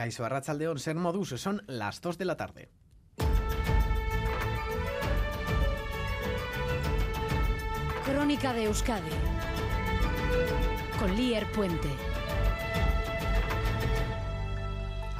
Caixo Arrachaldeón, Ser Modus, son las 2 de la tarde. Crónica de Euskadi con Lier Puente.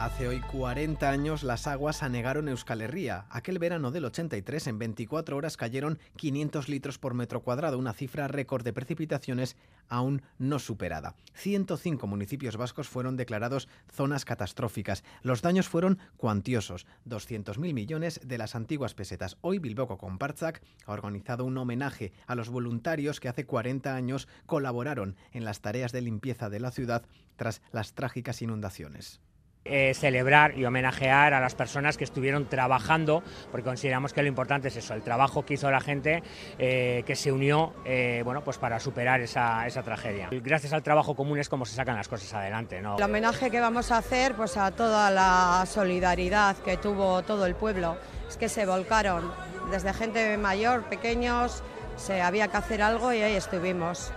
Hace hoy 40 años las aguas anegaron Euskal Herria. Aquel verano del 83, en 24 horas cayeron 500 litros por metro cuadrado, una cifra récord de precipitaciones aún no superada. 105 municipios vascos fueron declarados zonas catastróficas. Los daños fueron cuantiosos, 200.000 millones de las antiguas pesetas. Hoy Bilboko Compartzak ha organizado un homenaje a los voluntarios que hace 40 años colaboraron en las tareas de limpieza de la ciudad tras las trágicas inundaciones. Eh, celebrar y homenajear a las personas que estuvieron trabajando, porque consideramos que lo importante es eso, el trabajo que hizo la gente eh, que se unió eh, bueno, pues para superar esa, esa, tragedia. Gracias al trabajo común es como se sacan las cosas adelante. ¿no? El homenaje que vamos a hacer pues, a toda la solidaridad que tuvo todo el pueblo, es que se volcaron desde gente mayor, pequeños, se había que hacer algo y ahí estuvimos.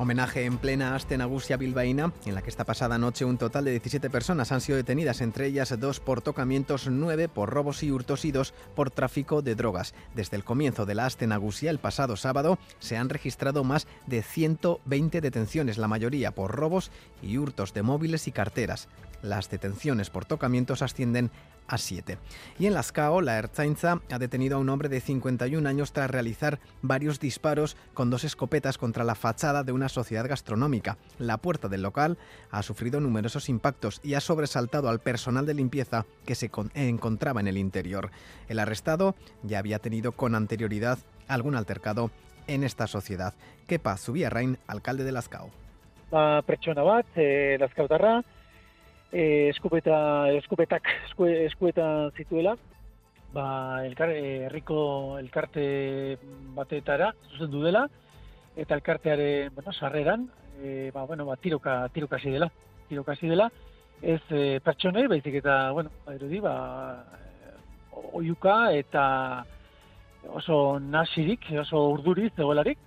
Homenaje en plena Astenagusia bilbaína, en la que esta pasada noche un total de 17 personas han sido detenidas, entre ellas dos por tocamientos, nueve por robos y hurtos y dos por tráfico de drogas. Desde el comienzo de la Astenagusia, el pasado sábado, se han registrado más de 120 detenciones, la mayoría por robos y hurtos de móviles y carteras. Las detenciones por tocamientos ascienden a 7. Y en Lascao, la Ertzaintza ha detenido a un hombre de 51 años tras realizar varios disparos con dos escopetas contra la fachada de una sociedad gastronómica. La puerta del local ha sufrido numerosos impactos y ha sobresaltado al personal de limpieza que se encontraba en el interior. El arrestado ya había tenido con anterioridad algún altercado en esta sociedad. Kepa Zubiarrain, alcalde de Lascao. La e, eskupeta, eskupetak esku, eskuetan zituela, ba, elkar, herriko elkarte batetara zuzendu dela, eta elkartearen bueno, sarreran, e, ba, bueno, ba, tiroka, tiroka dela, tiroka dela, ez e, pertsonei, baizik eta, bueno, erudi, ba, oiuka eta oso nasirik, oso urduriz, zegoelarik,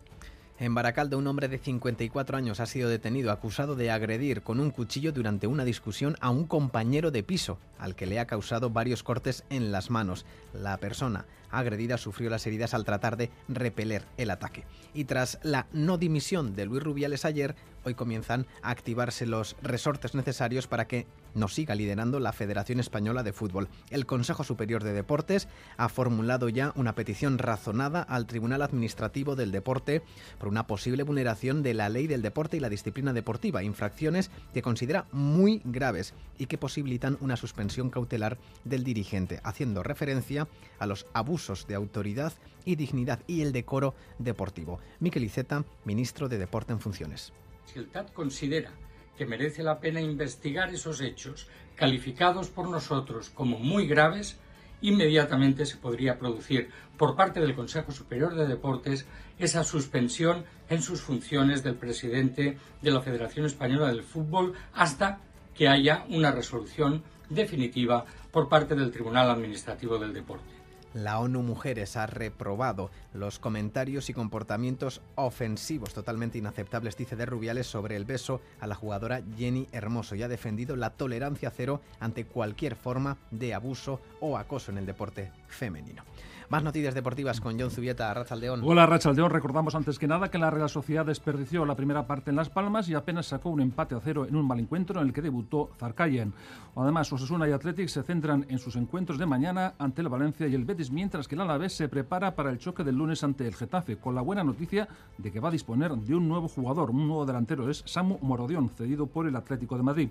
En Baracaldo, un hombre de 54 años ha sido detenido acusado de agredir con un cuchillo durante una discusión a un compañero de piso, al que le ha causado varios cortes en las manos. La persona agredida sufrió las heridas al tratar de repeler el ataque. Y tras la no dimisión de Luis Rubiales ayer, hoy comienzan a activarse los resortes necesarios para que nos siga liderando la Federación Española de Fútbol. El Consejo Superior de Deportes ha formulado ya una petición razonada al Tribunal Administrativo del Deporte por una posible vulneración de la ley del deporte y la disciplina deportiva, infracciones que considera muy graves y que posibilitan una suspensión cautelar del dirigente, haciendo referencia a los abusos de autoridad y dignidad y el decoro deportivo. Miquel Iceta, ministro de Deporte en funciones. Si el TAT considera que merece la pena investigar esos hechos calificados por nosotros como muy graves, inmediatamente se podría producir por parte del Consejo Superior de Deportes esa suspensión en sus funciones del presidente de la Federación Española del Fútbol hasta que haya una resolución definitiva por parte del Tribunal Administrativo del Deporte. La ONU Mujeres ha reprobado los comentarios y comportamientos ofensivos totalmente inaceptables, dice de Rubiales, sobre el beso a la jugadora Jenny Hermoso y ha defendido la tolerancia cero ante cualquier forma de abuso o acoso en el deporte femenino. Más noticias deportivas con John Zubieta, Rachaldeón. Hola, Rachaldeón. Recordamos antes que nada que la Real Sociedad desperdició la primera parte en Las Palmas y apenas sacó un empate a cero en un mal encuentro en el que debutó Zarcayen. Además, Osasuna y Athletic se centran en sus encuentros de mañana ante el Valencia y el Betis, mientras que el Alavés se prepara para el choque del lunes ante el Getafe, con la buena noticia de que va a disponer de un nuevo jugador, un nuevo delantero, es Samu Morodión, cedido por el Atlético de Madrid.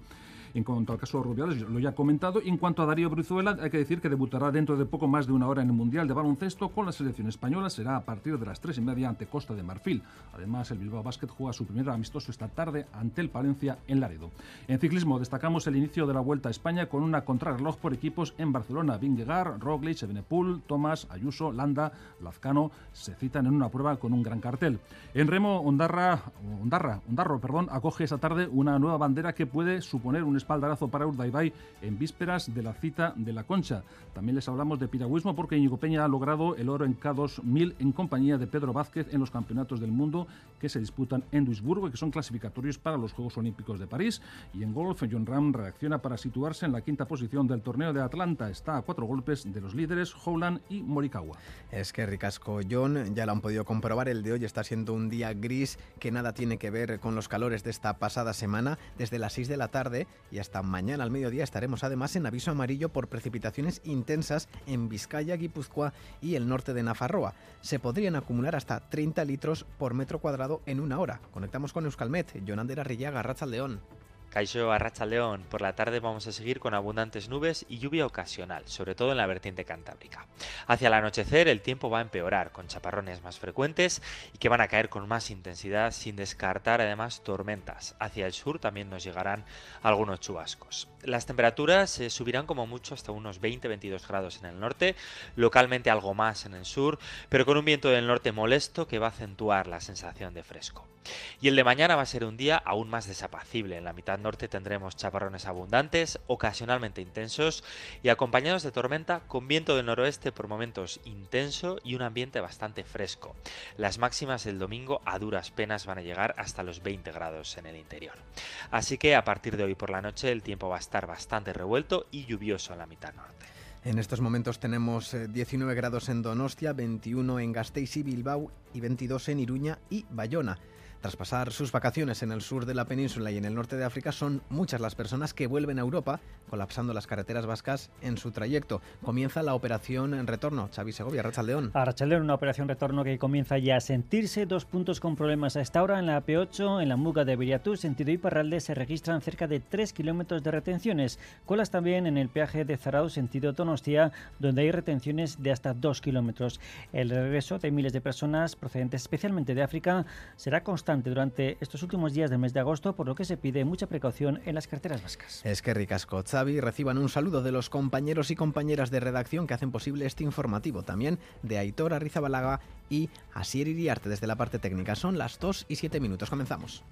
En cuanto al caso de Rubiales, lo ya he comentado. Y en cuanto a Darío Brizuela, hay que decir que debutará dentro de poco más de una hora en el Mundial de Baloncesto con la selección española. Será a partir de las tres y media ante Costa de Marfil. Además, el Bilbao Basket juega su primer amistoso esta tarde ante el Palencia en Laredo. En ciclismo, destacamos el inicio de la Vuelta a España con una contrarreloj por equipos en Barcelona. Vingegaard, Roglic, Ebenepul, Tomás, Ayuso, Landa, Lazcano se citan en una prueba con un gran cartel. En remo, Ondarra, Ondarra, Ondarro perdón, acoge esta tarde una nueva bandera que puede suponer un espaldarazo para Urdaibai en vísperas de la cita de la Concha. También les hablamos de piragüismo porque Íñigo Peña ha logrado el oro en K2000 en compañía de Pedro Vázquez en los campeonatos del mundo que se disputan en Duisburgo y que son clasificatorios para los Juegos Olímpicos de París. Y en golf, John Ram reacciona para situarse en la quinta posición del torneo de Atlanta. Está a cuatro golpes de los líderes Howland y Morikawa. Es que ricasco John, ya lo han podido comprobar, el de hoy está siendo un día gris que nada tiene que ver con los calores de esta pasada semana. Desde las 6 de la tarde y hasta mañana al mediodía estaremos además en aviso amarillo por precipitaciones intensas en Vizcaya, Guipúzcoa y el norte de Nafarroa. Se podrían acumular hasta 30 litros por metro cuadrado en una hora. Conectamos con Euskalmet, Jonandera Rillaga, Racha León. Caixo Arracha León, por la tarde vamos a seguir con abundantes nubes y lluvia ocasional, sobre todo en la vertiente cantábrica. Hacia el anochecer el tiempo va a empeorar, con chaparrones más frecuentes y que van a caer con más intensidad, sin descartar además tormentas. Hacia el sur también nos llegarán algunos chubascos. Las temperaturas se subirán como mucho hasta unos 20-22 grados en el norte, localmente algo más en el sur, pero con un viento del norte molesto que va a acentuar la sensación de fresco. Y el de mañana va a ser un día aún más desapacible. En la mitad norte tendremos chaparrones abundantes, ocasionalmente intensos y acompañados de tormenta con viento del noroeste por momentos intenso y un ambiente bastante fresco. Las máximas del domingo a duras penas van a llegar hasta los 20 grados en el interior. Así que a partir de hoy por la noche el tiempo va a estar bastante revuelto y lluvioso en la mitad norte. En estos momentos tenemos 19 grados en Donostia, 21 en Gasteiz y Bilbao y 22 en Iruña y Bayona. Tras pasar sus vacaciones en el sur de la península y en el norte de África, son muchas las personas que vuelven a Europa, colapsando las carreteras vascas en su trayecto. Comienza la operación en retorno. Xavi Segovia, Rachaldeón. A una operación retorno que comienza ya a sentirse. Dos puntos con problemas a esta hora. En la P8, en la Muga de Viriatú, sentido Iparralde, se registran cerca de 3 kilómetros de retenciones. Colas también en el peaje de Zarau, sentido Tonostia, donde hay retenciones de hasta 2 kilómetros. El regreso de miles de personas procedentes especialmente de África será constante durante estos últimos días del mes de agosto, por lo que se pide mucha precaución en las carteras vascas. Es que ricasco, Xavi, reciban un saludo de los compañeros y compañeras de redacción que hacen posible este informativo, también de Aitor Arrizabalaga y Asier Iriarte desde la parte técnica. Son las 2 y 7 minutos, comenzamos.